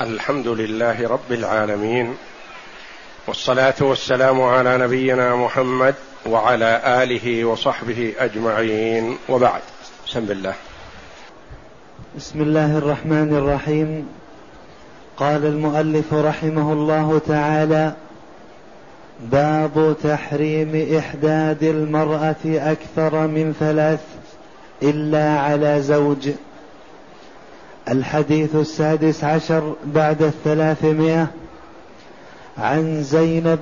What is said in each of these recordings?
الحمد لله رب العالمين والصلاة والسلام على نبينا محمد وعلى آله وصحبه أجمعين وبعد. بسم الله. بسم الله الرحمن الرحيم. قال المؤلف رحمه الله تعالى باب تحريم إحداد المرأة أكثر من ثلاث إلا على زوج. الحديث السادس عشر بعد الثلاثمائة عن زينب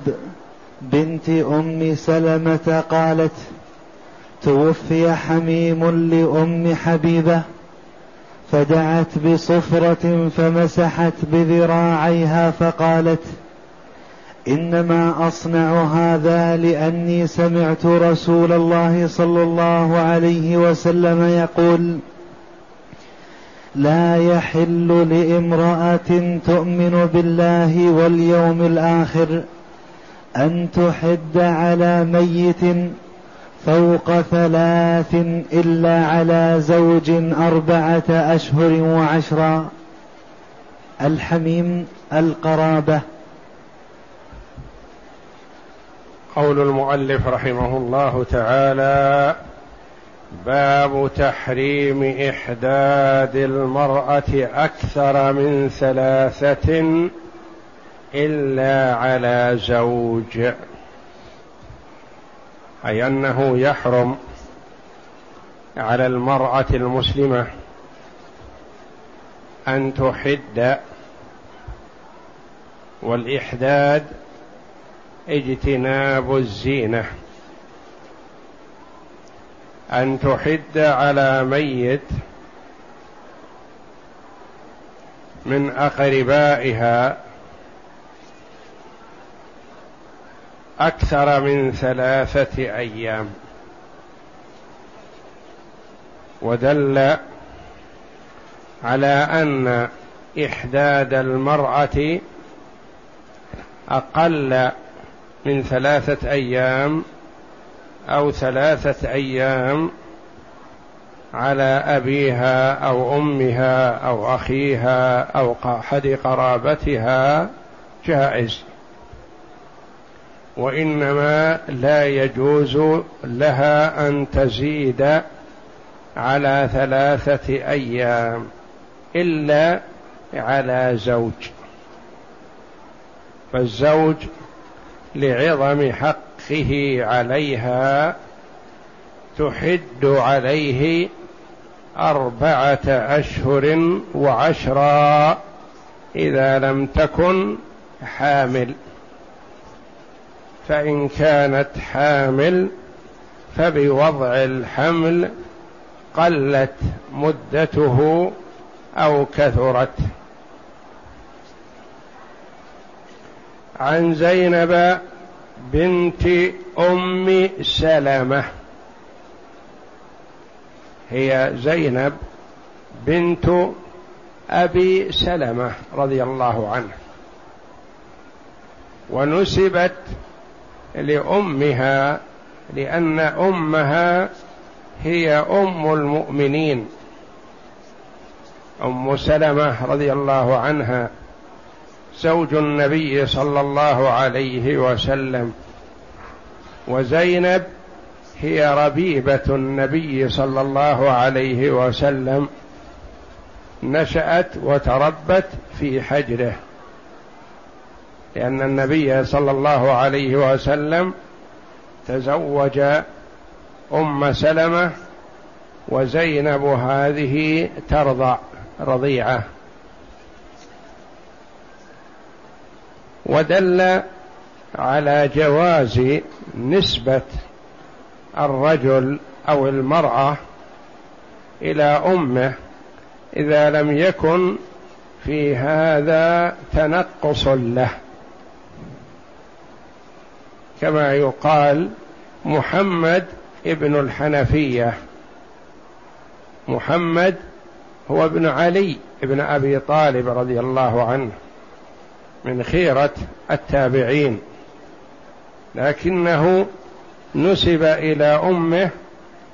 بنت أم سلمة قالت توفي حميم لأم حبيبة فدعت بصفرة فمسحت بذراعيها فقالت إنما أصنع هذا لأني سمعت رسول الله صلى الله عليه وسلم يقول لا يحل لامرأة تؤمن بالله واليوم الآخر أن تحد على ميت فوق ثلاث إلا على زوج أربعة أشهر وعشرا الحميم القرابة. قول المؤلف رحمه الله تعالى باب تحريم إحداد المرأة أكثر من ثلاثة إلا على زوج. أي أنه يحرم على المرأة المسلمة أن تحد والإحداد اجتناب الزينة. أن تحد على ميت من أقربائها أكثر من ثلاثة أيام. ودل على أن إحداد المرأة أقل من ثلاثة أيام أو ثلاثة أيام على أبيها أو أمها أو أخيها أو احد قرابتها جائز. وإنما لا يجوز لها أن تزيد على ثلاثة أيام إلا على زوج. فالزوج لعظم حقه عليها تحد عليه أربعة أشهر وعشرا إذا لم تكن حامل. فإن كانت حامل فبوضع الحمل قلت مدته أو كثرت. عن زينب بنت أم سلمة. هي زينب بنت أبي سلمة رضي الله عنه. ونسبت لأمها لأن أمها هي أم المؤمنين. أم سلمة رضي الله عنها. زوج النبي صلى الله عليه وسلم وزينب هي ربيبة النبي صلى الله عليه وسلم نشأت وتربت في حجره لأن النبي صلى الله عليه وسلم تزوج أم سلمة وزينب هذه ترضع رضيعة. ودل على جواز نسبة الرجل أو المرأة إلى أمه إذا لم يكن في هذا تنقص له. كما يقال محمد ابن الحنفية. محمد هو ابن علي ابن أبي طالب رضي الله عنه. من خيرة التابعين. لكنه نسب إلى أمه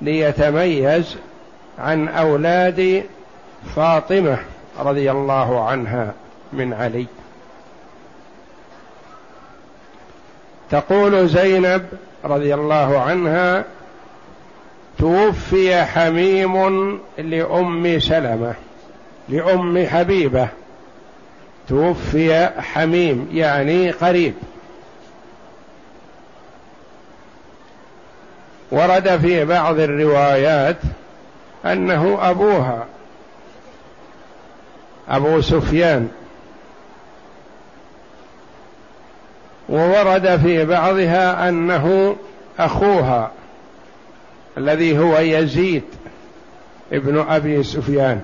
ليتميز عن أولاد فاطمة رضي الله عنها من علي. تقول زينب رضي الله عنها توفي حميم لأم سلمة لأم حبيبة. توفي حميم يعني قريب. ورد في بعض الروايات أنه أبوها أبو سفيان. وورد في بعضها أنه أخوها الذي هو يزيد ابن أبي سفيان.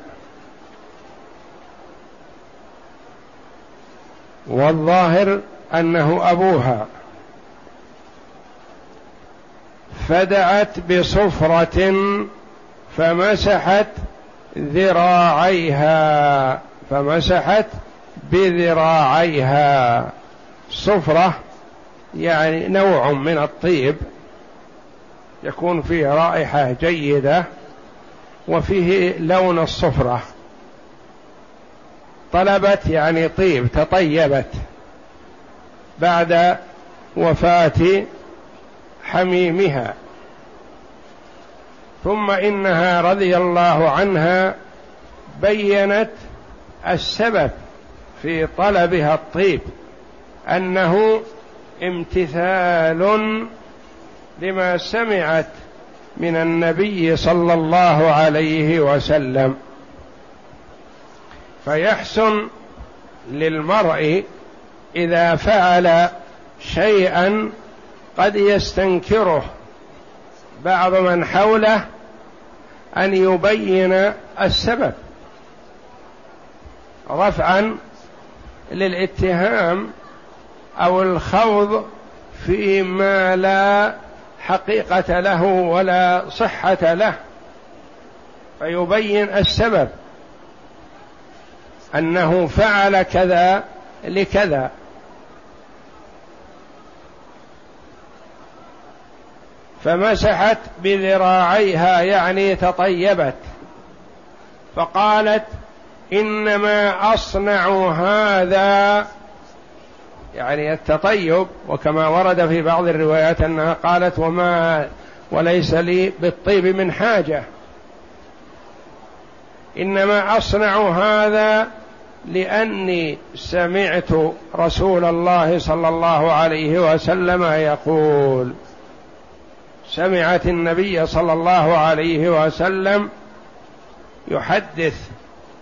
والظاهر أنه أبوها. فدعت بصفرة فمسحت ذراعيها فمسحت بذراعيها. صفرة يعني نوع من الطيب يكون فيه رائحة جيدة وفيه لون الصفرة. طلبت يعني طيب تطيبت. بعد وفاة حميمها. ثم إنها رضي الله عنها بينت السبب في طلبها الطيب أنه امتثال لما سمعت من النبي صلى الله عليه وسلم. فيحسن للمرء إذا فعل شيئا قد يستنكره بعض من حوله أن يبين السبب. رفعا للاتهام أو الخوض فيما لا حقيقة له ولا صحة له فيبين السبب. أنه فعل كذا لكذا. فمسحت بذراعيها يعني تطيبت. فقالت إنما أصنع هذا. يعني التطيب وكما ورد في بعض الروايات أنها قالت وما وليس لي بالطيب من حاجة. إنما أصنع هذا لأني سمعت رسول الله صلى الله عليه وسلم يقول سمعت النبي صلى الله عليه وسلم يحدث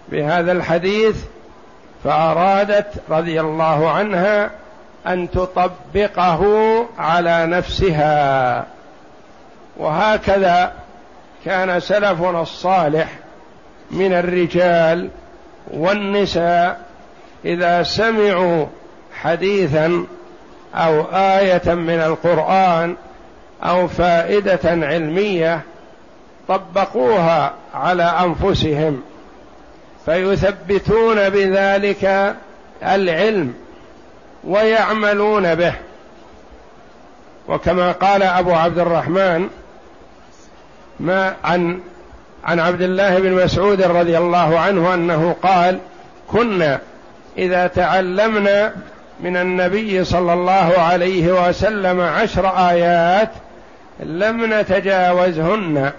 بهذا الحديث فأرادت رضي الله عنها أن تطبقه على نفسها. وهكذا كان سلفنا الصالح من الرجال والنساء إذا سمعوا حديثا أو آية من القرآن أو فائدة علمية طبقوها على أنفسهم فيثبتون بذلك العلم ويعملون به. وكما قال أبو عبد الرحمن ما عن عن عبد الله بن مسعود رضي الله عنه أنه قال كنا إذا تعلمنا من النبي صلى الله عليه وسلم عشر آيات لم نتجاوزهن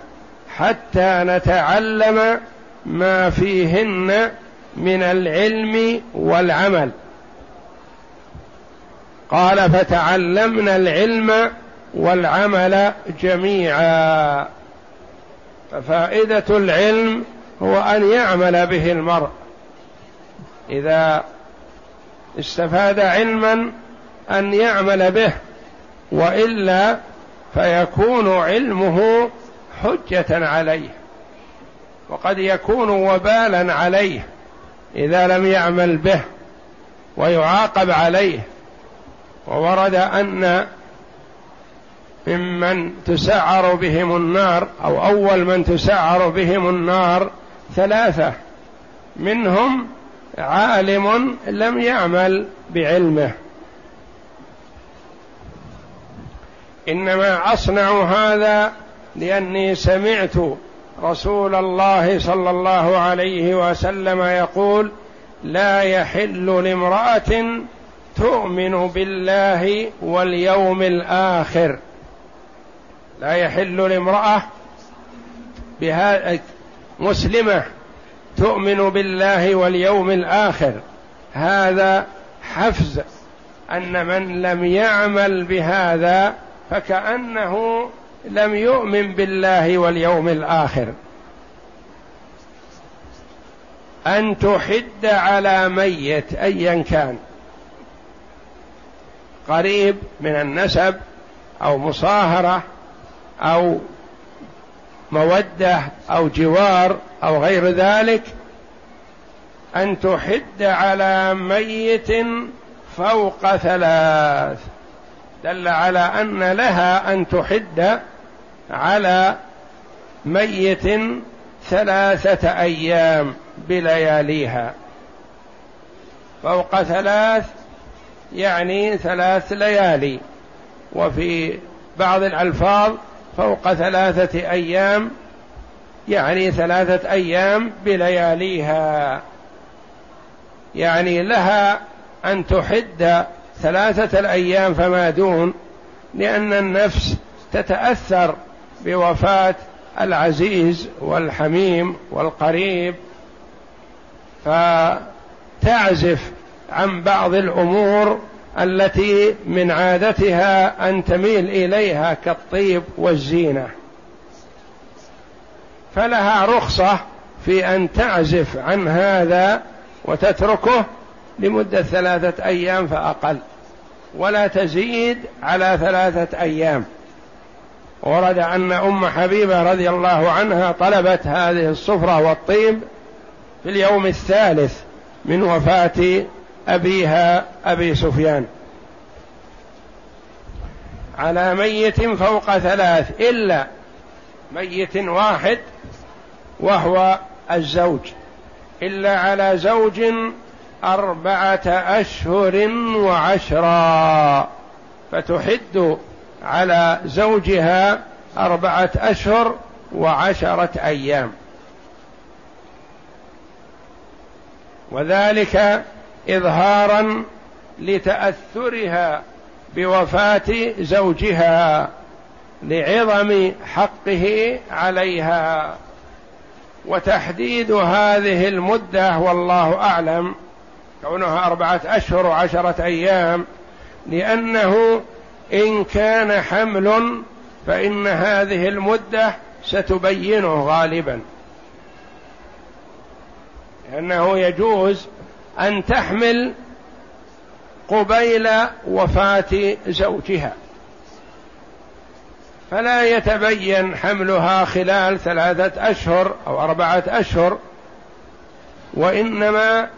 حتى نتعلم ما فيهن من العلم والعمل. قال فتعلمنا العلم والعمل جميعا. ففائدة العلم هو أن يعمل به المرء. إذا استفاد علما أن يعمل به وإلا فيكون علمه حجة عليه وقد يكون وبالا عليه إذا لم يعمل به ويعاقب عليه وورد أن ممن تسعر بهم النار أو أول من تسعر بهم النار ثلاثة. منهم عالم لم يعمل بعلمه. إنما أصنع هذا لأني سمعت رسول الله صلى الله عليه وسلم يقول لا يحل لامرأة تؤمن بالله واليوم الآخر. لا يحل لامرأة بها مسلمة تؤمن بالله واليوم الآخر. هذا حفز أن من لم يعمل بهذا فكأنه لم يؤمن بالله واليوم الآخر. أن تحد على ميت ايا كان. قريب من النسب أو مصاهرة أو مودة أو جوار أو غير ذلك أن تحد على ميت فوق ثلاث. دل على أن لها أن تحد على ميت ثلاثة أيام بلياليها. فوق ثلاث يعني ثلاث ليالي. وفي بعض الألفاظ فوق ثلاثة أيام يعني ثلاثة أيام بلياليها. يعني لها أن تحد ثلاثة الأيام فما دون لأن النفس تتأثر بوفاة العزيز والحميم والقريب. فتعزف عن بعض الأمور التي من عادتها أن تميل إليها كالطيب والزينة. فلها رخصة في أن تعزف عن هذا وتتركه لمدة ثلاثة أيام فأقل ولا تزيد على ثلاثة أيام. ورد أن أم حبيبة رضي الله عنها طلبت هذه الصفرة والطيب في اليوم الثالث من وفاة أبيها أبي سفيان. على ميت فوق ثلاث إلا ميت واحد وهو الزوج. إلا على زوج أربعة أشهر وعشرا. فتحد على زوجها أربعة أشهر وعشرة أيام. وذلك اظهارا لتأثرها بوفاة زوجها لعظم حقه عليها. وتحديد هذه المدة والله أعلم كونها أربعة أشهر وعشرة أيام لأنه إن كان حمل فإن هذه المدة ستبينه غالبا. لأنه يجوز أن تحمل قبيل وفاة زوجها. فلا يتبين حملها خلال ثلاثة أشهر أو أربعة أشهر وإنما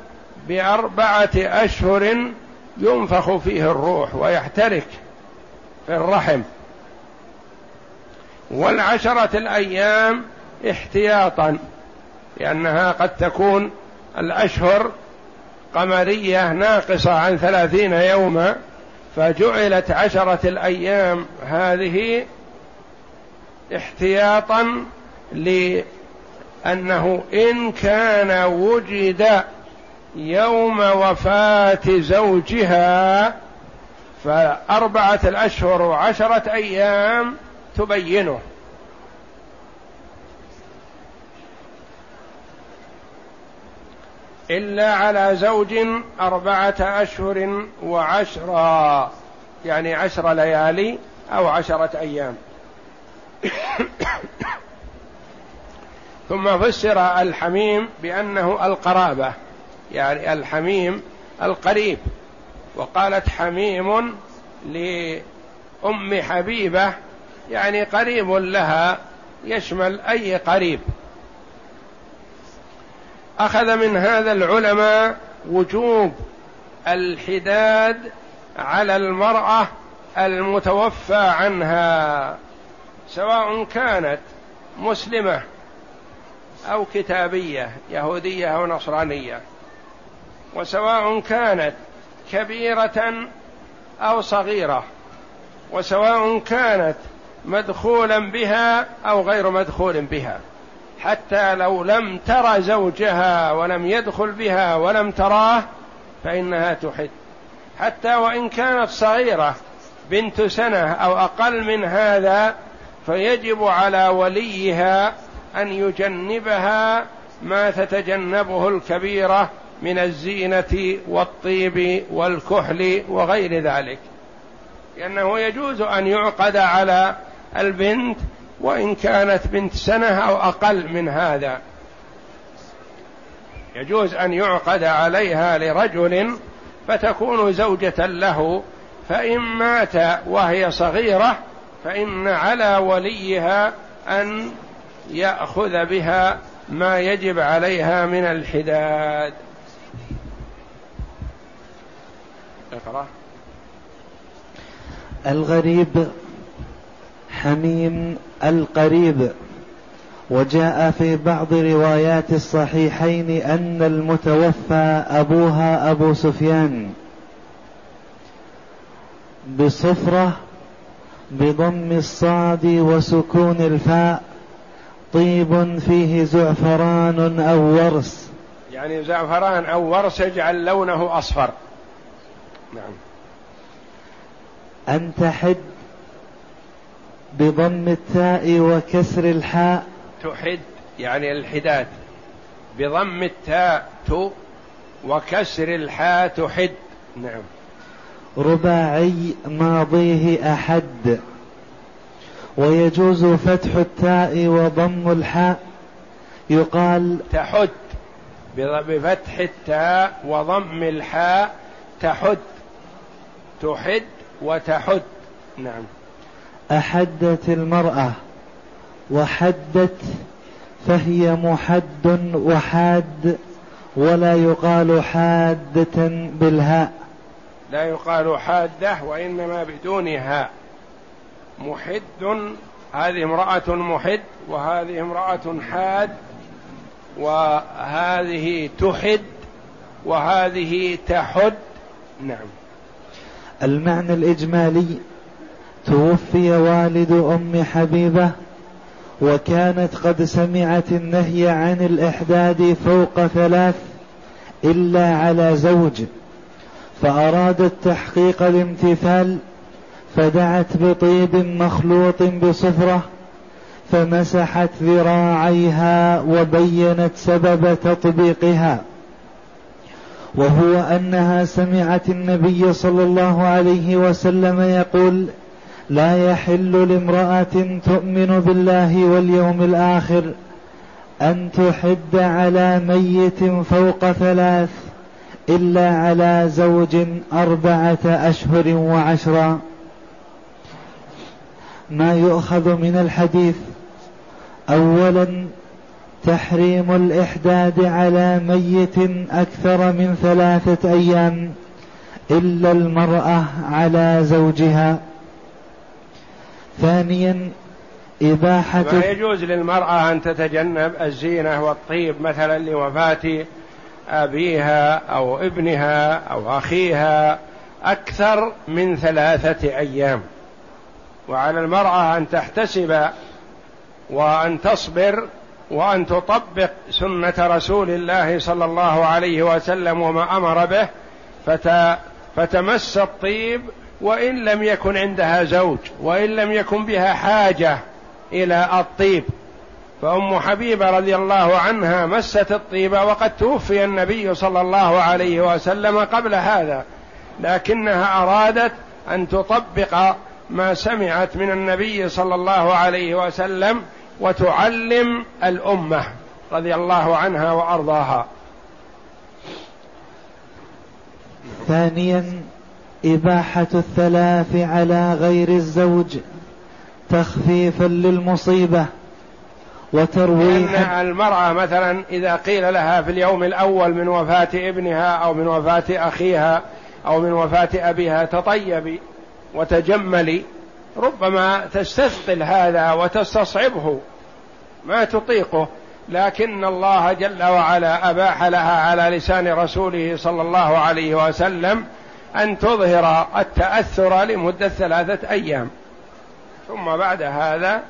بأربعة أشهر ينفخ فيه الروح ويحترك في الرحم. والعشرة الأيام احتياطا لأنها قد تكون الأشهر قمرية ناقصة عن ثلاثين يوما فجعلت عشرة الأيام هذه احتياطا لأنه إن كان وجد يوم وفاة زوجها فأربعة الأشهر وعشرة أيام تبينه. إلا على زوج أربعة أشهر وعشرا يعني عشر ليالي أو عشرة أيام. ثم فسر الحميم بأنه القرابة يعني الحميم القريب. وقالت حميم لأم حبيبة يعني قريب لها يشمل أي قريب. أخذ من هذا العلماء وجوب الحداد على المرأة المتوفى عنها سواء كانت مسلمة أو كتابية يهودية أو نصرانية وسواء كانت كبيرة أو صغيرة وسواء كانت مدخولا بها أو غير مدخول بها. حتى لو لم تر زوجها ولم يدخل بها ولم تراه فإنها تحد حتى وإن كانت صغيرة بنت سنة أو أقل من هذا فيجب على وليها أن يجنبها ما تتجنبه الكبيرة من الزينة والطيب والكحل وغير ذلك. لأنه يجوز أن يعقد على البنت وإن كانت بنت سنة أو أقل من هذا. يجوز أن يعقد عليها لرجل فتكون زوجة له فإن مات وهي صغيرة فإن على وليها أن يأخذ بها ما يجب عليها من الحداد. اقرأ الغريب حميم القريب وجاء في بعض روايات الصحيحين أن المتوفى أبوها أبو سفيان بصفرة بضم الصاد وسكون الفاء طيب فيه زعفران أو ورس. يعني زعفران أو ورس يجعل لونه أصفر. نعم. أن تحد بضم التاء وكسر الحاء. تحد يعني الحداد. بضم التاء وكسر الحاء تحد. نعم. رباعي ماضيه أحد. ويجوز فتح التاء وضم الحاء. يقال تحد. بفتح التاء وضم الحاء تحد. تحد وتحد. نعم. أحدت المرأة وحدت فهي محد وحاد ولا يقال حادة بالهاء. لا يقال حادة وإنما بدون هاء محد هذه امرأة محد وهذه امرأة حاد وهذه تحد وهذه تحد. نعم. المعنى الإجمالي توفي والد أم حبيبة وكانت قد سمعت النهي عن الإحداد فوق ثلاث إلا على زوج فأرادت تحقيق الامتثال فدعت بطيب مخلوط بصفرة فمسحت ذراعيها وبينت سبب تطبيقها. وهو أنها سمعت النبي صلى الله عليه وسلم يقول لا يحل لامرأة تؤمن بالله واليوم الآخر أن تحد على ميت فوق ثلاث إلا على زوج أربعة أشهر وعشرا ما يؤخذ من الحديث اولا تحريم الإحداد على ميت أكثر من ثلاثة أيام إلا المرأة على زوجها. ثانيا إباحة ما يجوز للمرأة أن تتجنب الزينة والطيب مثلا لوفاة أبيها أو ابنها أو أخيها أكثر من ثلاثة أيام. وعلى المرأة أن تحتسب وأن تصبر وأن تطبق سنة رسول الله صلى الله عليه وسلم وما أمر به فت فتمس الطيب وإن لم يكن عندها زوج وإن لم يكن بها حاجة إلى الطيب. فأم حبيبة رضي الله عنها مست الطيب وقد توفي النبي صلى الله عليه وسلم قبل هذا لكنها أرادت أن تطبق ما سمعت من النبي صلى الله عليه وسلم وتعلم الأمة رضي الله عنها وأرضاها. ثانيا إباحة الثلاث على غير الزوج تخفيفا للمصيبة وترويحا لأن المرأة مثلا إذا قيل لها في اليوم الأول من وفاة ابنها أو من وفاة أخيها أو من وفاة أبيها تطيبي وتجملي ربما تستثقل هذا وتستصعبه ما تطيقه. لكن الله جل وعلا أباح لها على لسان رسوله صلى الله عليه وسلم أن تظهر التأثر لمدة ثلاثة أيام. ثم بعد هذا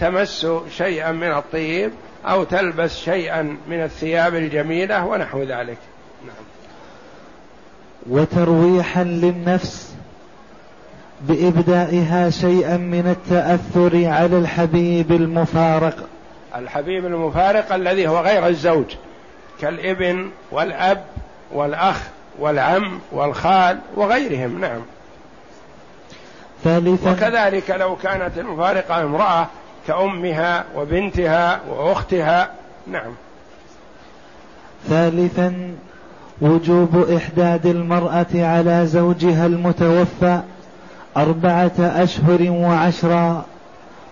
تمس شيئا من الطيب أو تلبس شيئا من الثياب الجميلة ونحو ذلك. نعم. وترويحا للنفس بإبدائها شيئا من التأثر على الحبيب المفارق. الحبيب المفارق الذي هو غير الزوج كالإبن والأب والأخ والعم والخال وغيرهم نعم. ثالثا وكذلك لو كانت المفارقة امرأة كأمها وبنتها وأختها نعم. ثالثا وجوب إحداد المرأة على زوجها المتوفى أربعة أشهر وعشرا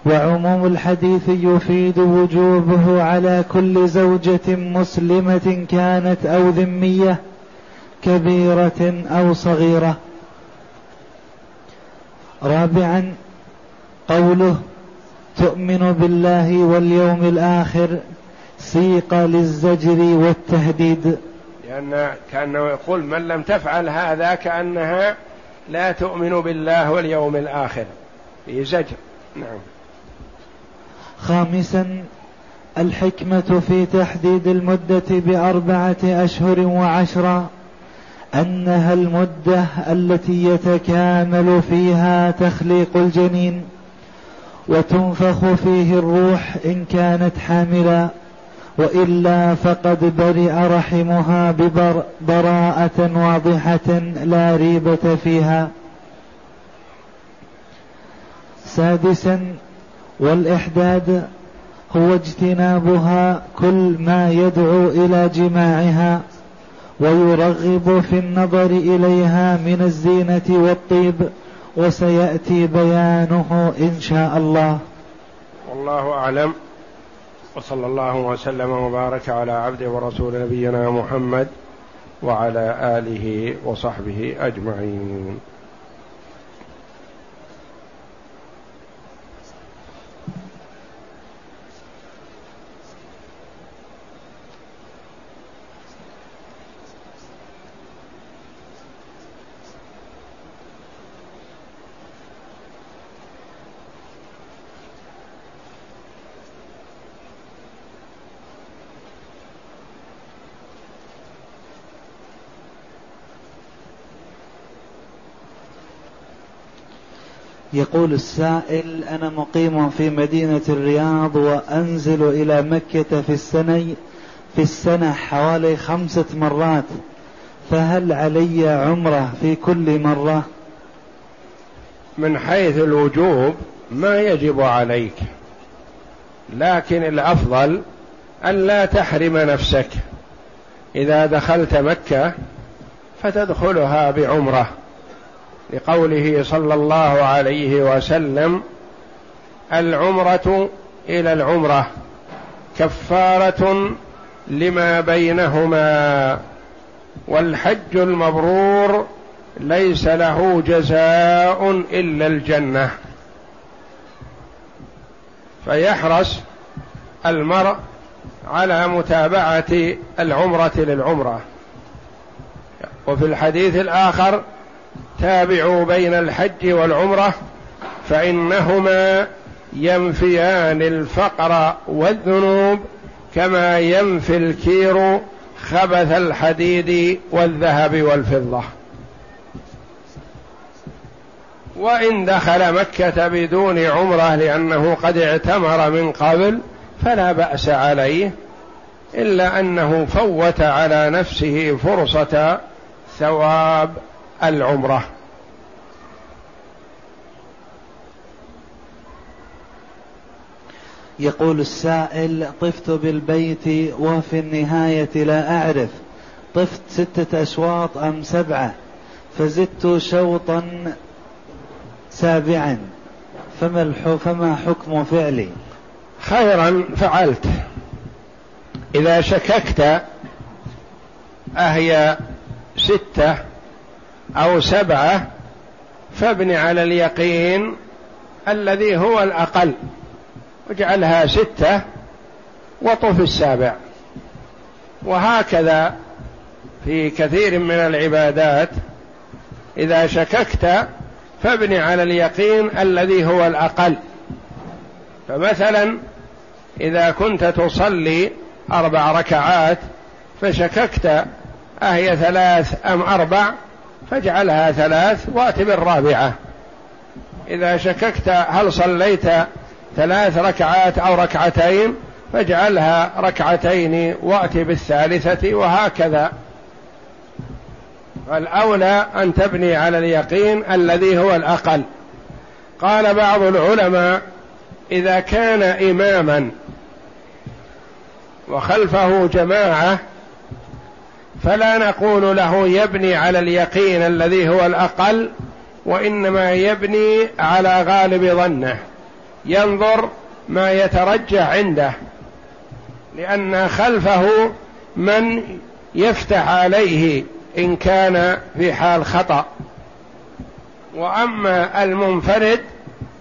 وعموم الحديث يفيد وجوبه على كل زوجة مسلمة كانت أو ذمية. كبيرة أو صغيرة. رابعا قوله تؤمن بالله واليوم الآخر سيق للزجر والتهديد. لأن كأنه يقول من لم تفعل هذا كأنها لا تؤمن بالله واليوم الآخر. في زجر. نعم. خامسا الحكمة في تحديد المدة بأربعة أشهر وعشرا أنها المدة التي يتكامل فيها تخليق الجنين وتنفخ فيه الروح إن كانت حاملا وإلا فقد برئ رحمها ببراءة واضحة لا ريبة فيها. سادسا والإحداد هو اجتنابها كل ما يدعو إلى جماعها. ويرغب في النظر إليها من الزينة والطيب وسيأتي بيانه إن شاء الله. والله أعلم. وصلى الله وسلم وبارك على عبده ورسول نبينا محمد وعلى آله وصحبه أجمعين. يقول السائل أنا مقيم في مدينة الرياض وأنزل إلى مكة في السنة في السنة حوالي خمسة مرات. فهل علي عمرة في كل مرة؟ من حيث الوجوب ما يجب عليك لكن الأفضل الا تحرم نفسك. إذا دخلت مكة فتدخلها بعمرة. لقوله صلى الله عليه وسلم العمرة إلى العمرة كفارة لما بينهما والحج المبرور ليس له جزاء إلا الجنة. فيحرص المرء على متابعة العمرة للعمرة. وفي الحديث الآخر تابعوا بين الحج والعمرة فإنهما ينفيان الفقر والذنوب كما ينفي الكير خبث الحديد والذهب والفضة. وإن دخل مكة بدون عمرة لأنه قد اعتمر من قبل فلا بأس عليه إلا أنه فوت على نفسه فرصة ثواب. العمرة. يقول السائل طفت بالبيت وفي النهاية لا أعرف. طفت ستة أشواط أم سبعة؟ فزدت شوطا سابعا. فما فما حكم فعلي؟ خيرا فعلت. إذا شككت أهي ستة أو سبعة فابن على اليقين الذي هو الأقل واجعلها ستة وطف السابع. وهكذا في كثير من العبادات إذا شككت فابن على اليقين الذي هو الأقل. فمثلا إذا كنت تصلي أربع ركعات فشككت أهي ثلاث أم أربع فاجعلها ثلاث وأت بالرابعة إذا شككت هل صليت ثلاث ركعات أو ركعتين فاجعلها ركعتين وأت بالثالثة وهكذا. فالأولى أن تبني على اليقين الذي هو الأقل. قال بعض العلماء إذا كان إماما وخلفه جماعة فلا نقول له يبني على اليقين الذي هو الأقل وإنما يبني على غالب ظنه. ينظر ما يترجح عنده لأن خلفه من يفتح عليه إن كان في حال خطأ. وأما المنفرد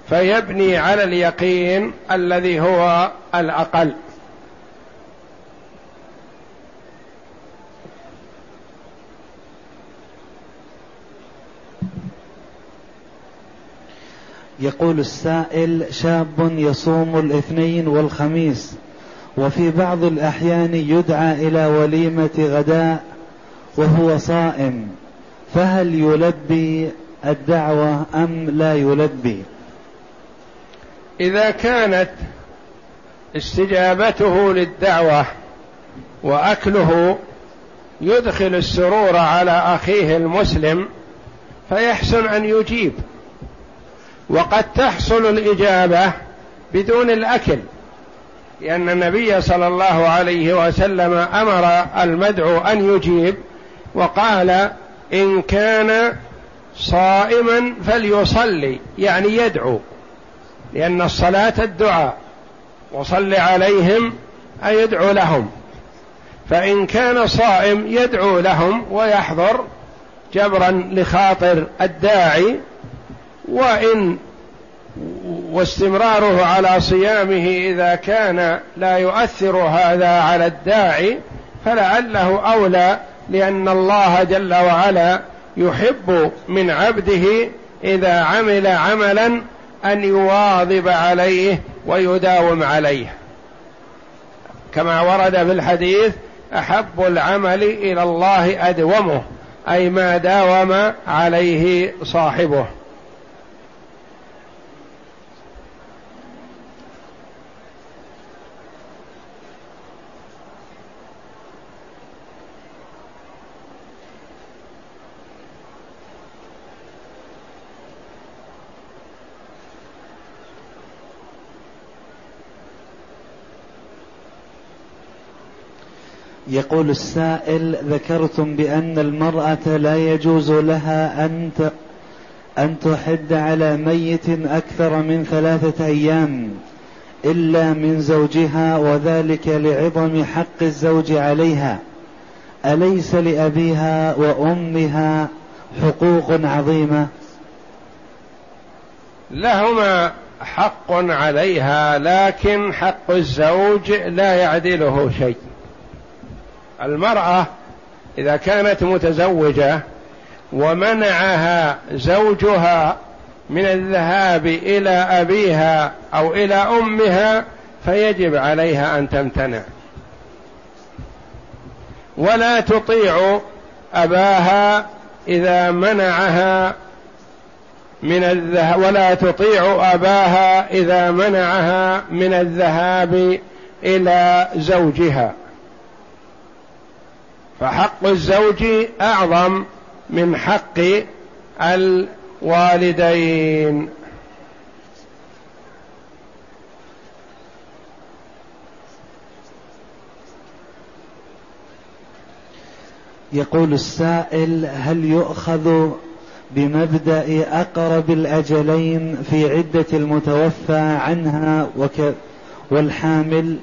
فيبني على اليقين الذي هو الأقل. يقول السائل شاب يصوم الاثنين والخميس وفي بعض الأحيان يدعى إلى وليمة غداء وهو صائم فهل يلبي الدعوة أم لا يلبي؟ إذا كانت استجابته للدعوة وأكله يدخل السرور على أخيه المسلم فيحسن أن يجيب. وقد تحصل الإجابة بدون الأكل لأن النبي صلى الله عليه وسلم أمر المدعو أن يجيب وقال إن كان صائما فليصلي يعني يدعو لأن الصلاة الدعاء وصل عليهم أي يدعو لهم. فإن كان صائم يدعو لهم ويحضر جبرا لخاطر الداعي وإن واستمراره على صيامه إذا كان لا يؤثر هذا على الداعي فلعله أولى لأن الله جل وعلا يحب من عبده إذا عمل عملا أن يواظب عليه ويداوم عليه. كما ورد في الحديث أحب العمل إلى الله أدومه أي ما داوم عليه صاحبه. يقول السائل ذكرتم بأن المرأة لا يجوز لها أن أن تحد على ميت أكثر من ثلاثة أيام إلا من زوجها وذلك لعظم حق الزوج عليها. أليس لأبيها وأمها حقوق عظيمة؟ لهما حق عليها لكن حق الزوج لا يعدله شيء. المرأة إذا كانت متزوجة ومنعها زوجها من الذهاب إلى أبيها أو إلى أمها فيجب عليها أن تمتنع. ولا تطيع أباها إذا منعها من الذهاب ولا تطيع أباها إذا منعها من الذهاب إلى زوجها. فحق الزوج أعظم من حق الوالدين. يقول السائل هل يؤخذ بمبدأ أقرب الأجلين في عدة المتوفى عنها والحامل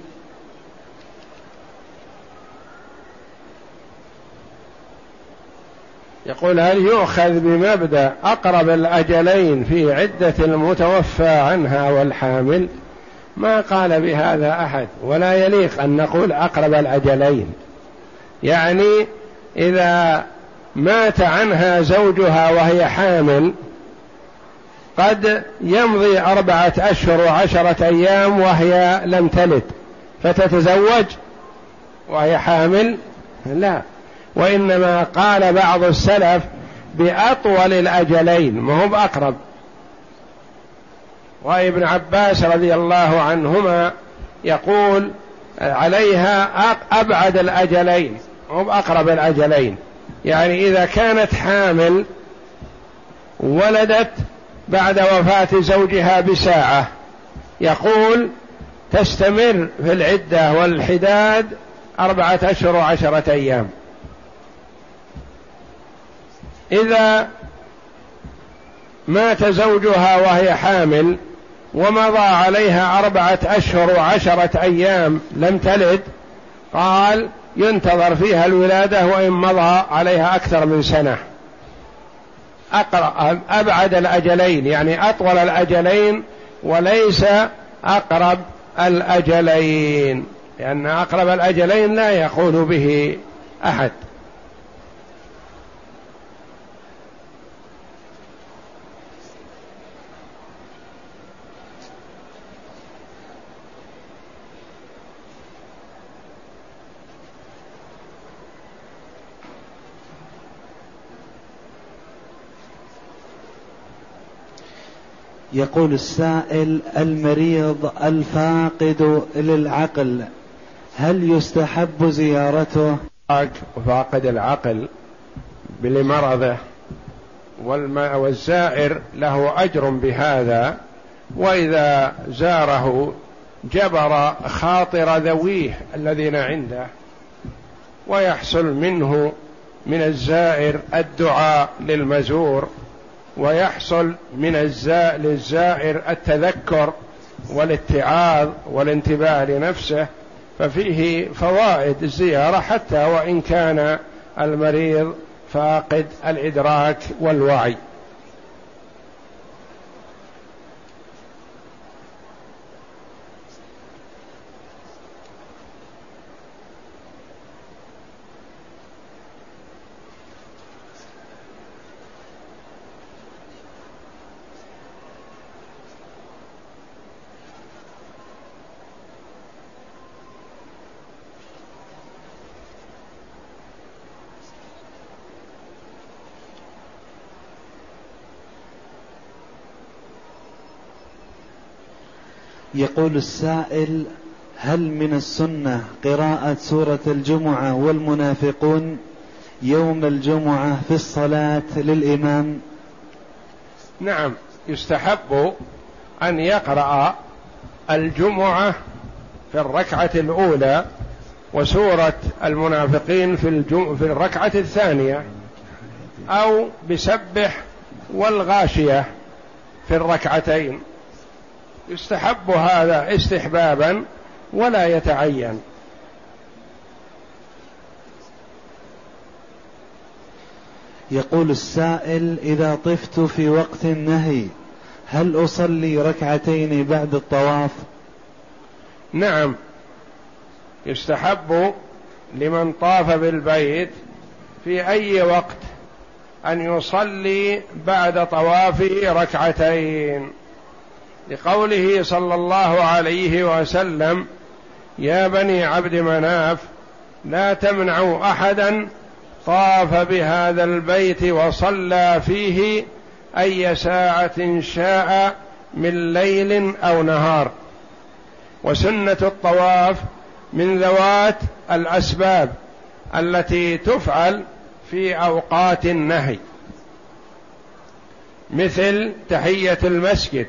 يقول هل يؤخذ بمبدأ أقرب الأجلين في عدة المتوفى عنها والحامل؟ ما قال بهذا أحد ولا يليق أن نقول أقرب الأجلين. يعني إذا مات عنها زوجها وهي حامل قد يمضي أربعة أشهر وعشرة أيام وهي لم تلد فتتزوج وهي حامل؟ لا. وإنما قال بعض السلف بأطول الأجلين ما هو بأقرب. وابن عباس رضي الله عنهما يقول عليها أبعد الأجلين مو بأقرب الأجلين. يعني إذا كانت حامل ولدت بعد وفاة زوجها بساعة يقول تستمر في العدة والحداد أربعة أشهر وعشرة أيام. إذا مات زوجها وهي حامل ومضى عليها أربعة أشهر وعشرة أيام لم تلد قال ينتظر فيها الولادة وإن مضى عليها أكثر من سنة. أبعد الأجلين يعني أطول الأجلين وليس أقرب الأجلين لأن أقرب الأجلين لا يقول به أحد. يقول السائل المريض الفاقد للعقل هل يستحب زيارته؟ فاقد العقل لمرضه والزائر له أجر بهذا وإذا زاره جبر خاطر ذويه الذين عنده ويحصل منه من الزائر الدعاء للمزور. ويحصل من للزائر التذكر والاتعاظ والانتباه لنفسه ففيه فوائد الزيارة حتى وإن كان المريض فاقد الإدراك والوعي. يقول السائل هل من السنة قراءة سورة الجمعة والمنافقون يوم الجمعة في الصلاة للإمام؟ نعم يستحب أن يقرأ الجمعة في الركعة الأولى وسورة المنافقين في, الجم... في الركعة الثانية أو بسبح والغاشية في الركعتين. يستحب هذا استحبابا ولا يتعين. يقول السائل إذا طفت في وقت النهي هل أصلي ركعتين بعد الطواف؟ نعم. يستحب لمن طاف بالبيت في أي وقت أن يصلي بعد طوافه ركعتين. لقوله صلى الله عليه وسلم يا بني عبد مناف لا تمنعوا أحدا طاف بهذا البيت وصلى فيه أي ساعة شاء من ليل أو نهار. وسنة الطواف من ذوات الأسباب التي تفعل في أوقات النهي مثل تحية المسجد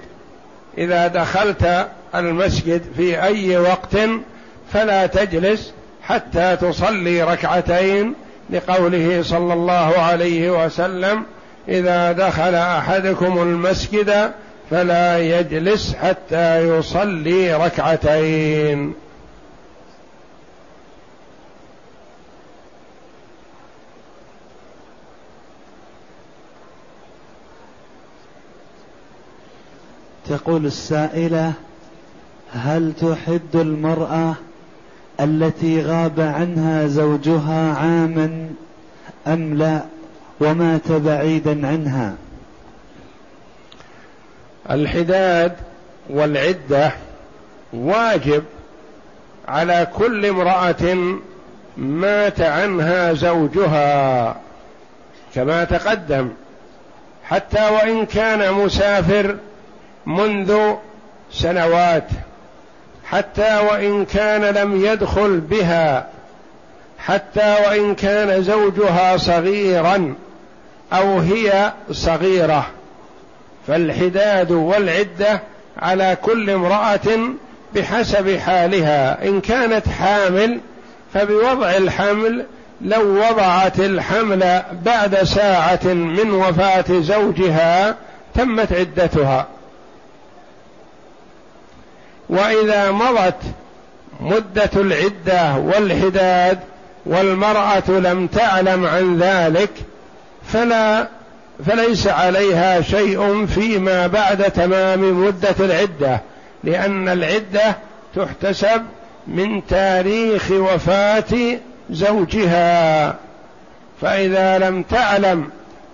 إذا دخلت المسجد في أي وقت فلا تجلس حتى تصلي ركعتين لقوله صلى الله عليه وسلم إذا دخل أحدكم المسجد فلا يجلس حتى يصلي ركعتين. تقول السائلة هل تحد المرأة التي غاب عنها زوجها عاما أم لا؟ ومات بعيدا عنها. الحداد والعدة واجب على كل امرأة مات عنها زوجها كما تقدم حتى وإن كان مسافر منذ سنوات حتى وإن كان لم يدخل بها حتى وإن كان زوجها صغيرا أو هي صغيرة. فالحداد والعدة على كل امرأة بحسب حالها. إن كانت حامل فبوضع الحمل لو وضعت الحمل بعد ساعة من وفاة زوجها تمت عدتها. وإذا مضت مدة العدة والحداد والمرأة لم تعلم عن ذلك فلا فليس عليها شيء فيما بعد تمام مدة العدة لأن العدة تحتسب من تاريخ وفاة زوجها. فإذا لم تعلم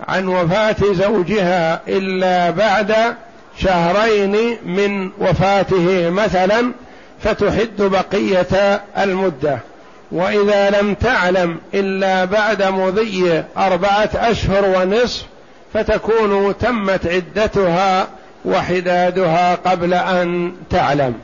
عن وفاة زوجها إلا بعد شهرين من وفاته مثلا فتحد بقية المدة. وإذا لم تعلم إلا بعد مضي أربعة أشهر ونصف فتكون تمت عدتها وحدادها قبل أن تعلم.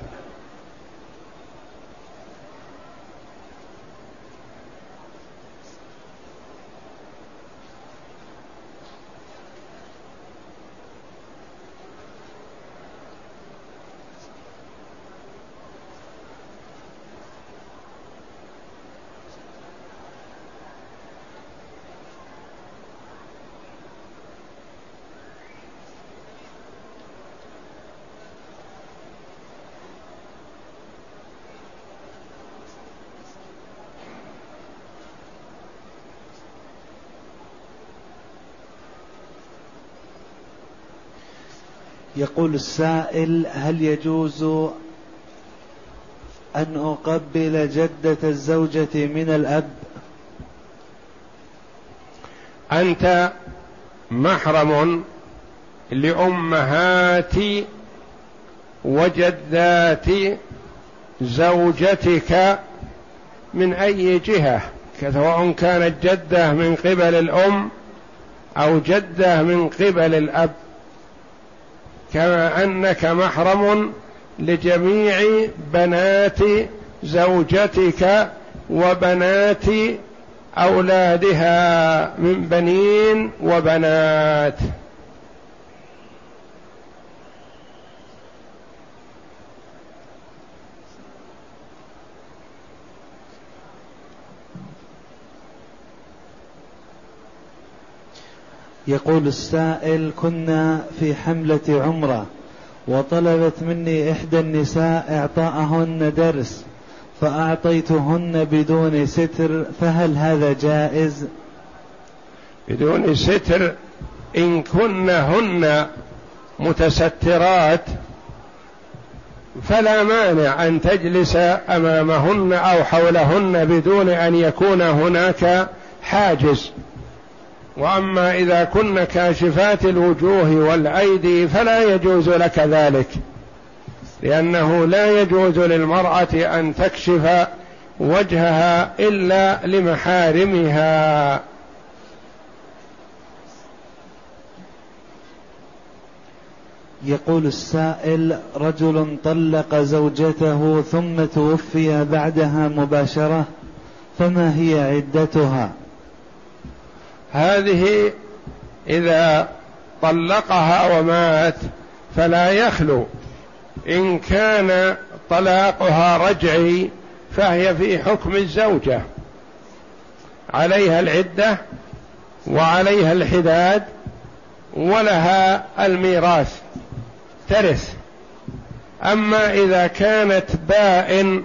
يقول السائل هل يجوز أن أقبل جدة الزوجة من الأب؟ أنت محرم لأمهات وجدات زوجتك من أي جهة؟ سواء كانت جدة من قبل الأم أو جدة من قبل الأب. كما أنك محرم لجميع بنات زوجتك وبنات أولادها من بنين وبنات. يقول السائل كنا في حملة عمرة وطلبت مني إحدى النساء إعطاءهن درس فأعطيتهن بدون ستر فهل هذا جائز؟ بدون ستر إن كنهن متسترات فلا مانع أن تجلس أمامهن أو حولهن بدون أن يكون هناك حاجز وأما إذا كن كاشفات الوجوه والأيدي فلا يجوز لك ذلك لأنه لا يجوز للمرأة أن تكشف وجهها إلا لمحارمها. يقول السائل رجل طلق زوجته ثم توفي بعدها مباشرة فما هي عدتها؟ هذه إذا طلقها ومات فلا يخلو. إن كان طلاقها رجعي فهي في حكم الزوجة. عليها العدة وعليها الحداد ولها الميراث. ترث. أما إذا كانت بائن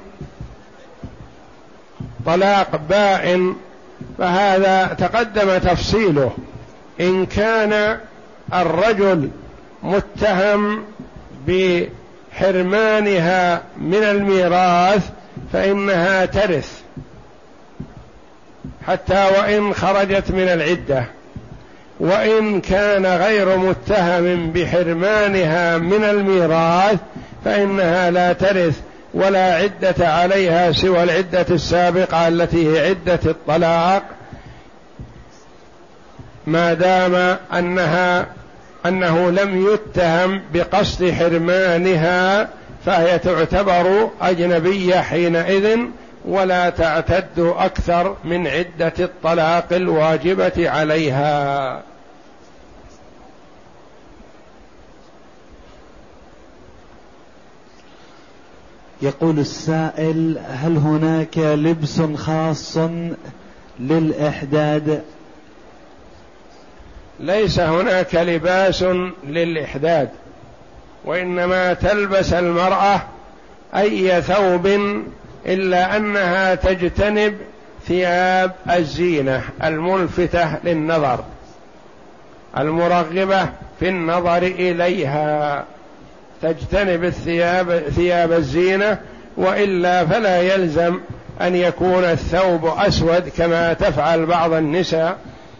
طلاق بائن فهذا تقدم تفصيله. إن كان الرجل متهم بحرمانها من الميراث فإنها ترث. حتى وإن خرجت من العدة. وإن كان غير متهم بحرمانها من الميراث فإنها لا ترث. ولا عدة عليها سوى العدة السابقة التي هي عدة الطلاق ما دام أنها أنه لم يتهم بقصد حرمانها فهي تعتبر أجنبية حينئذ ولا تعتد أكثر من عدة الطلاق الواجبة عليها. يقول السائل هل هناك لبس خاص للإحداد؟ ليس هناك لباس للإحداد وإنما تلبس المرأة أي ثوب إلا أنها تجتنب ثياب الزينة الملفتة للنظر المرغبة في النظر إليها. تجتنب الثياب ثياب الزينة وإلا فلا يلزم أن يكون الثوب أسود كما تفعل بعض النساء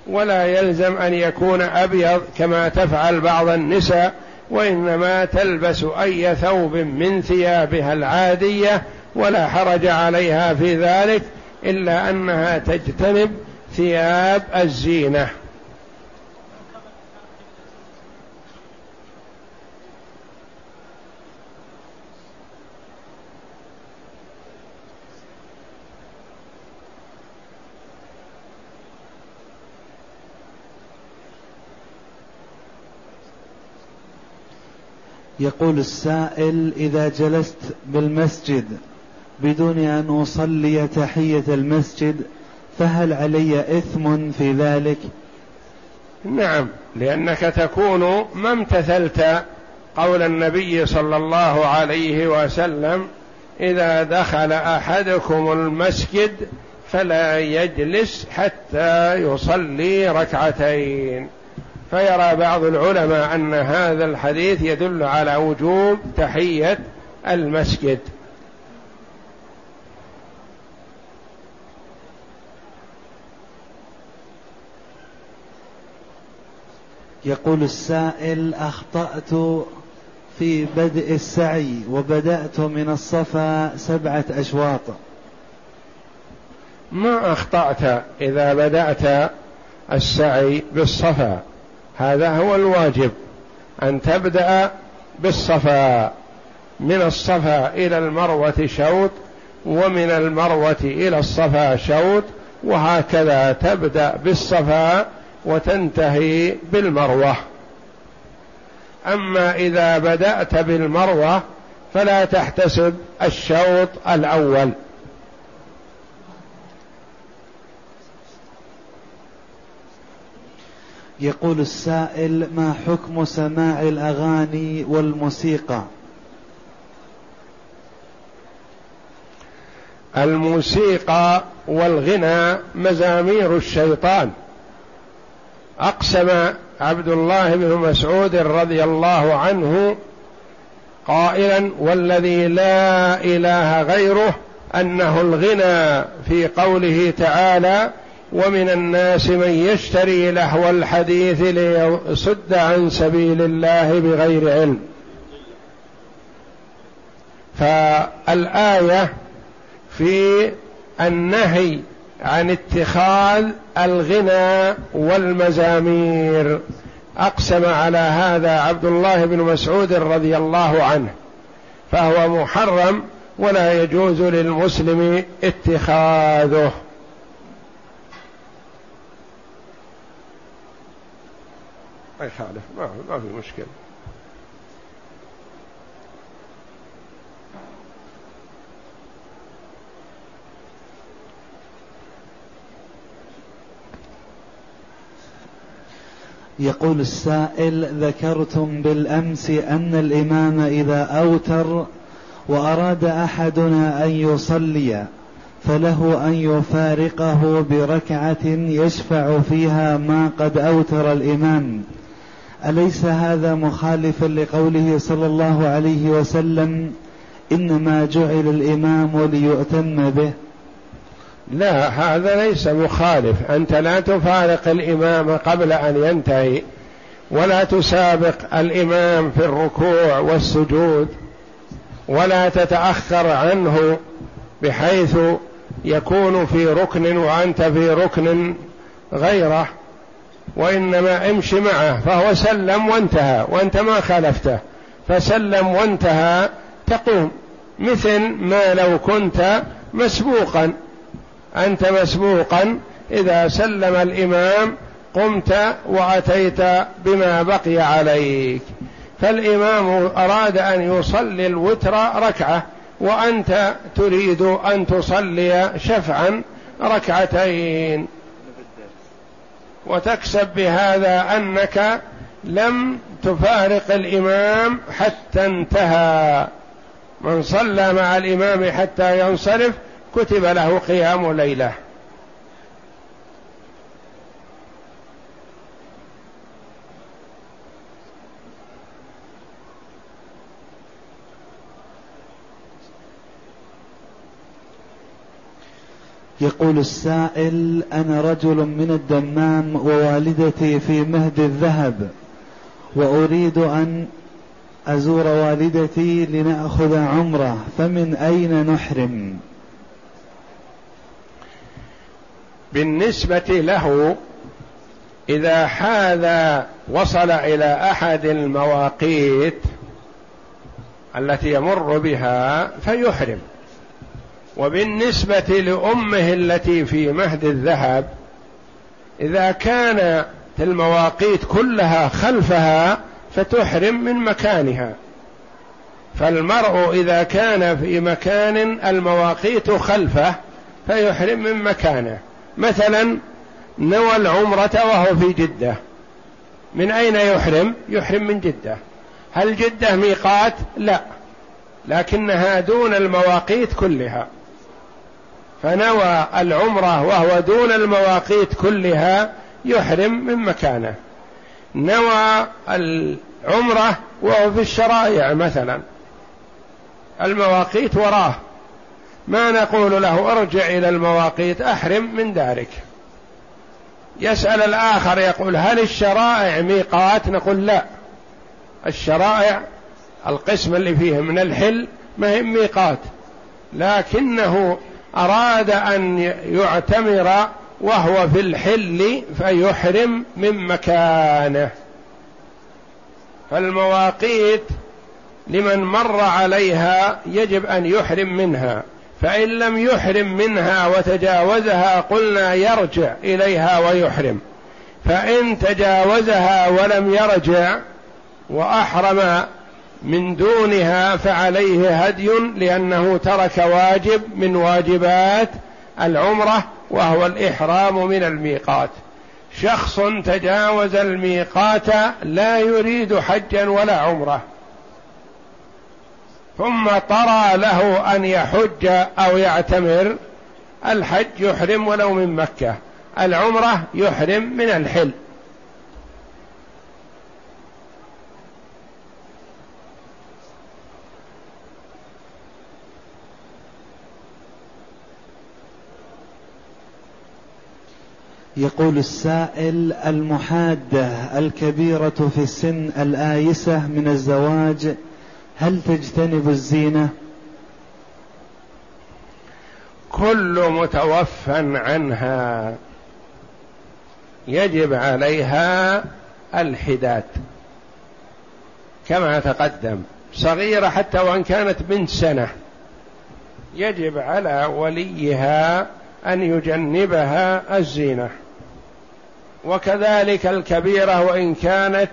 ولا يلزم أن يكون أبيض كما تفعل بعض النساء وإنما تلبس أي ثوب من ثيابها العادية ولا حرج عليها في ذلك إلا أنها تجتنب ثياب الزينة. يقول السائل إذا جلست بالمسجد بدون أن أصلي تحية المسجد فهل علي إثم في ذلك؟ نعم لأنك تكون ما امتثلت قول النبي صلى الله عليه وسلم إذا دخل أحدكم المسجد فلا يجلس حتى يصلي ركعتين فيرى بعض العلماء أن هذا الحديث يدل على وجوب تحية المسجد. يقول السائل أخطأت في بدء السعي وبدأت من الصفا سبعة أشواط. ما أخطأت إذا بدأت السعي بالصفا؟ هذا هو الواجب أن تبدأ بالصفا من الصفا إلى المروة شوط ومن المروة إلى الصفا شوط وهكذا تبدأ بالصفا وتنتهي بالمروة. أما إذا بدأت بالمروة فلا تحتسب الشوط الأول. يقول السائل ما حكم سماع الأغاني والموسيقى؟ الموسيقى والغنى مزامير الشيطان. أقسم عبد الله بن مسعود رضي الله عنه قائلا والذي لا إله غيره أنه الغنى في قوله تعالى ومن الناس من يشتري لهو الحديث ليصد عن سبيل الله بغير علم. فالآية في النهي عن اتخاذ الغنى والمزامير. أقسم على هذا عبد الله بن مسعود رضي الله عنه فهو محرم ولا يجوز للمسلم اتخاذه. ما يخالف ما ما في مشكلة. يقول السائل ذكرتم بالأمس أن الإمام إذا أوتر وأراد أحدنا أن يصلي فله أن يفارقه بركعة يشفع فيها ما قد أوتر الإمام. أليس هذا مخالفا لقوله صلى الله عليه وسلم؟ إنما جعل الإمام ليؤتم به. لا هذا ليس مخالف. أنت لا تفارق الإمام قبل أن ينتهي ولا تسابق الإمام في الركوع والسجود ولا تتأخر عنه بحيث يكون في ركن وأنت في ركن غيره. وإنما امشي معه فهو سلم وانتهى وأنت ما خالفته. فسلم وانتهى تقوم. مثل ما لو كنت مسبوقا. أنت مسبوقا إذا سلم الإمام قمت وأتيت بما بقي عليك. فالإمام أراد أن يصلي الوتر ركعة وأنت تريد أن تصلي شفعا ركعتين. وتكسب بهذا أنك لم تفارق الإمام حتى انتهى. من صلى مع الإمام حتى ينصرف كتب له قيام ليلة. يقول السائل أنا رجل من الدمام ووالدتي في مهد الذهب وأريد أن أزور والدتي لنأخذ عمرة فمن أين نحرم؟ بالنسبة له إذا حاذ وصل إلى أحد المواقيت التي يمر بها فيحرم. وبالنسبة لأمه التي في مهد الذهب إذا كان المواقيت كلها خلفها فتحرم من مكانها. فالمرء إذا كان في مكان المواقيت خلفه فيحرم من مكانه. مثلا نوى العمرة وهو في جدة. من أين يحرم؟ يحرم من جدة. هل جدة ميقات؟ لا. لكنها دون المواقيت كلها. فنوى العمرة وهو دون المواقيت كلها يحرم من مكانه. نوى العمرة وهو في الشرائع مثلا. المواقيت وراه. ما نقول له ارجع إلى المواقيت أحرم من دارك يسأل الآخر يقول هل الشرائع ميقات؟ نقول لا. الشرائع القسم اللي فيه من الحل ما هي ميقات. لكنه أراد أن يعتمر وهو في الحل فيحرم من مكانه. فالمواقيت لمن مر عليها يجب أن يحرم منها. فإن لم يحرم منها وتجاوزها قلنا يرجع إليها ويحرم. فإن تجاوزها ولم يرجع وأحرم من دونها فعليه هدي لأنه ترك واجب من واجبات العمرة وهو الإحرام من الميقات. شخص تجاوز الميقات لا يريد حجا ولا عمرة. ثم طرى له أن يحج أو يعتمر. الحج يحرم ولو من مكة. العمرة يحرم من الحل. يقول السائل المحادة الكبيرة في السن الآيسة من الزواج هل تجتنب الزينة؟ كل متوفى عنها يجب عليها الحداد كما تقدم صغيرة حتى وإن كانت بنت سنة يجب على وليها أن يجنبها الزينة وكذلك الكبيرة وإن كانت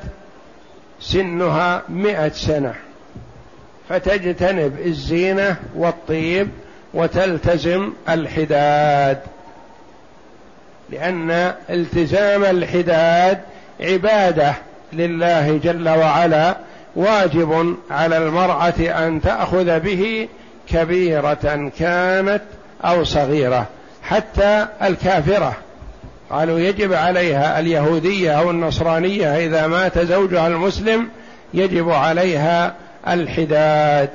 سنها مئة سنة. فتجتنب الزينة والطيب وتلتزم الحداد. لأن التزام الحداد عبادة لله جل وعلا واجب على المرأة أن تأخذ به كبيرة كانت أو صغيرة حتى الكافرة. قالوا يجب عليها اليهودية أو النصرانية إذا مات زوجها المسلم يجب عليها الحداد.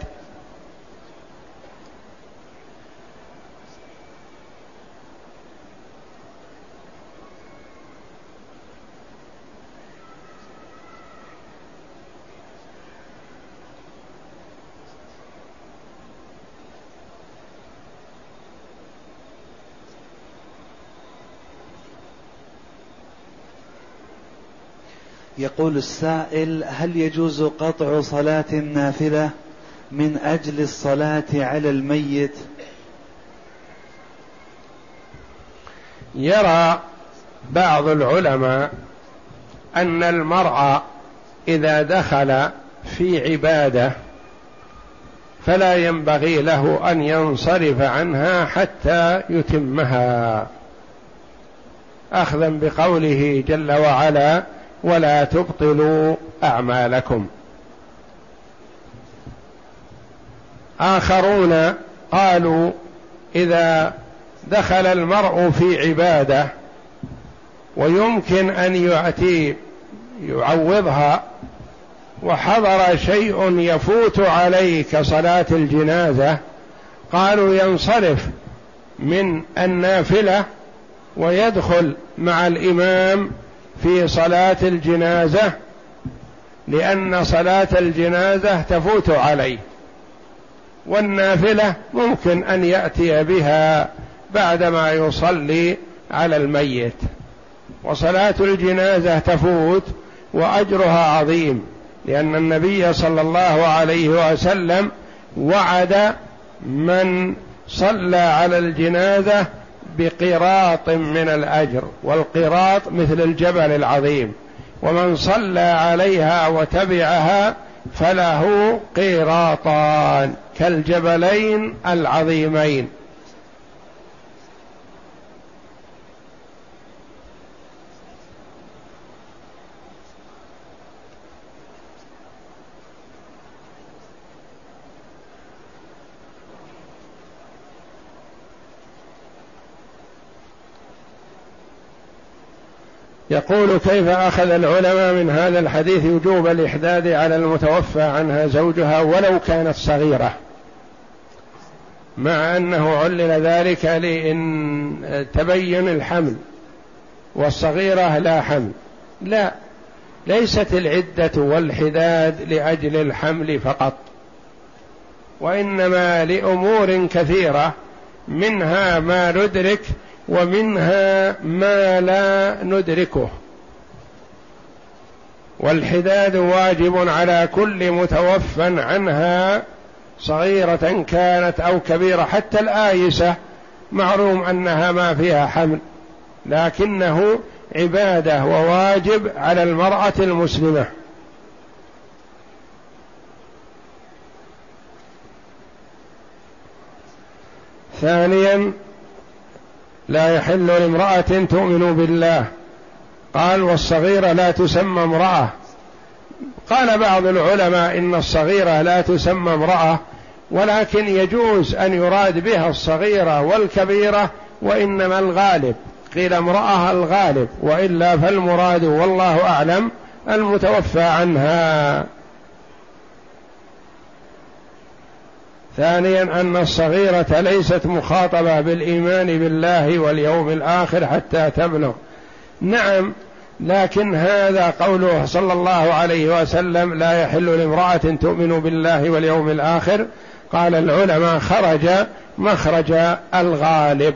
يقول السائل هل يجوز قطع صلاة النافلة من أجل الصلاة على الميت؟ يرى بعض العلماء أن المرء إذا دخل في عبادة فلا ينبغي له أن ينصرف عنها حتى يتمها. اخذا بقوله جل وعلا ولا تبطلوا أعمالكم. آخرون قالوا إذا دخل المرء في عبادة ويمكن أن ياتي يعوضها وحضر شيء يفوت عليه كصلاه الجنازة قالوا ينصرف من النافلة ويدخل مع الإمام في صلاة الجنازة لأن صلاة الجنازة تفوت عليه. والنافلة ممكن أن يأتي بها بعدما يصلي على الميت. وصلاة الجنازة تفوت وأجرها عظيم لأن النبي صلى الله عليه وسلم وعد من صلى على الجنازة بقراط من الأجر والقراط مثل الجبل العظيم. ومن صلى عليها وتبعها فله قيراطان كالجبلين العظيمين. يقول كيف أخذ العلماء من هذا الحديث وجوب الإحداد على المتوفى عنها زوجها ولو كانت صغيرة؟ مع أنه علل ذلك لإن تبين الحمل والصغيرة لا حمل. لا ليست العدة والحداد لأجل الحمل فقط وإنما لأمور كثيرة منها ما ندرك ومنها ما لا ندركه. والحداد واجب على كل متوفى عنها صغيرة كانت أو كبيرة حتى الآيسة معلوم أنها ما فيها حمل لكنه عبادة وواجب على المرأة المسلمة. ثانيا لا يحل لامرأة تؤمن بالله. قال والصغيرة لا تسمى امرأة. قال بعض العلماء إن الصغيرة لا تسمى امرأة ولكن يجوز أن يراد بها الصغيرة والكبيرة وإنما الغالب. قيل امرأة الغالب وإلا فالمراد والله أعلم المتوفى عنها. ثانيا أن الصغيرة ليست مخاطبة بالإيمان بالله واليوم الآخر حتى تبلغ. نعم لكن هذا قوله صلى الله عليه وسلم لا يحل لامرأة تؤمن بالله واليوم الآخر. قال العلماء خرج مخرج الغالب.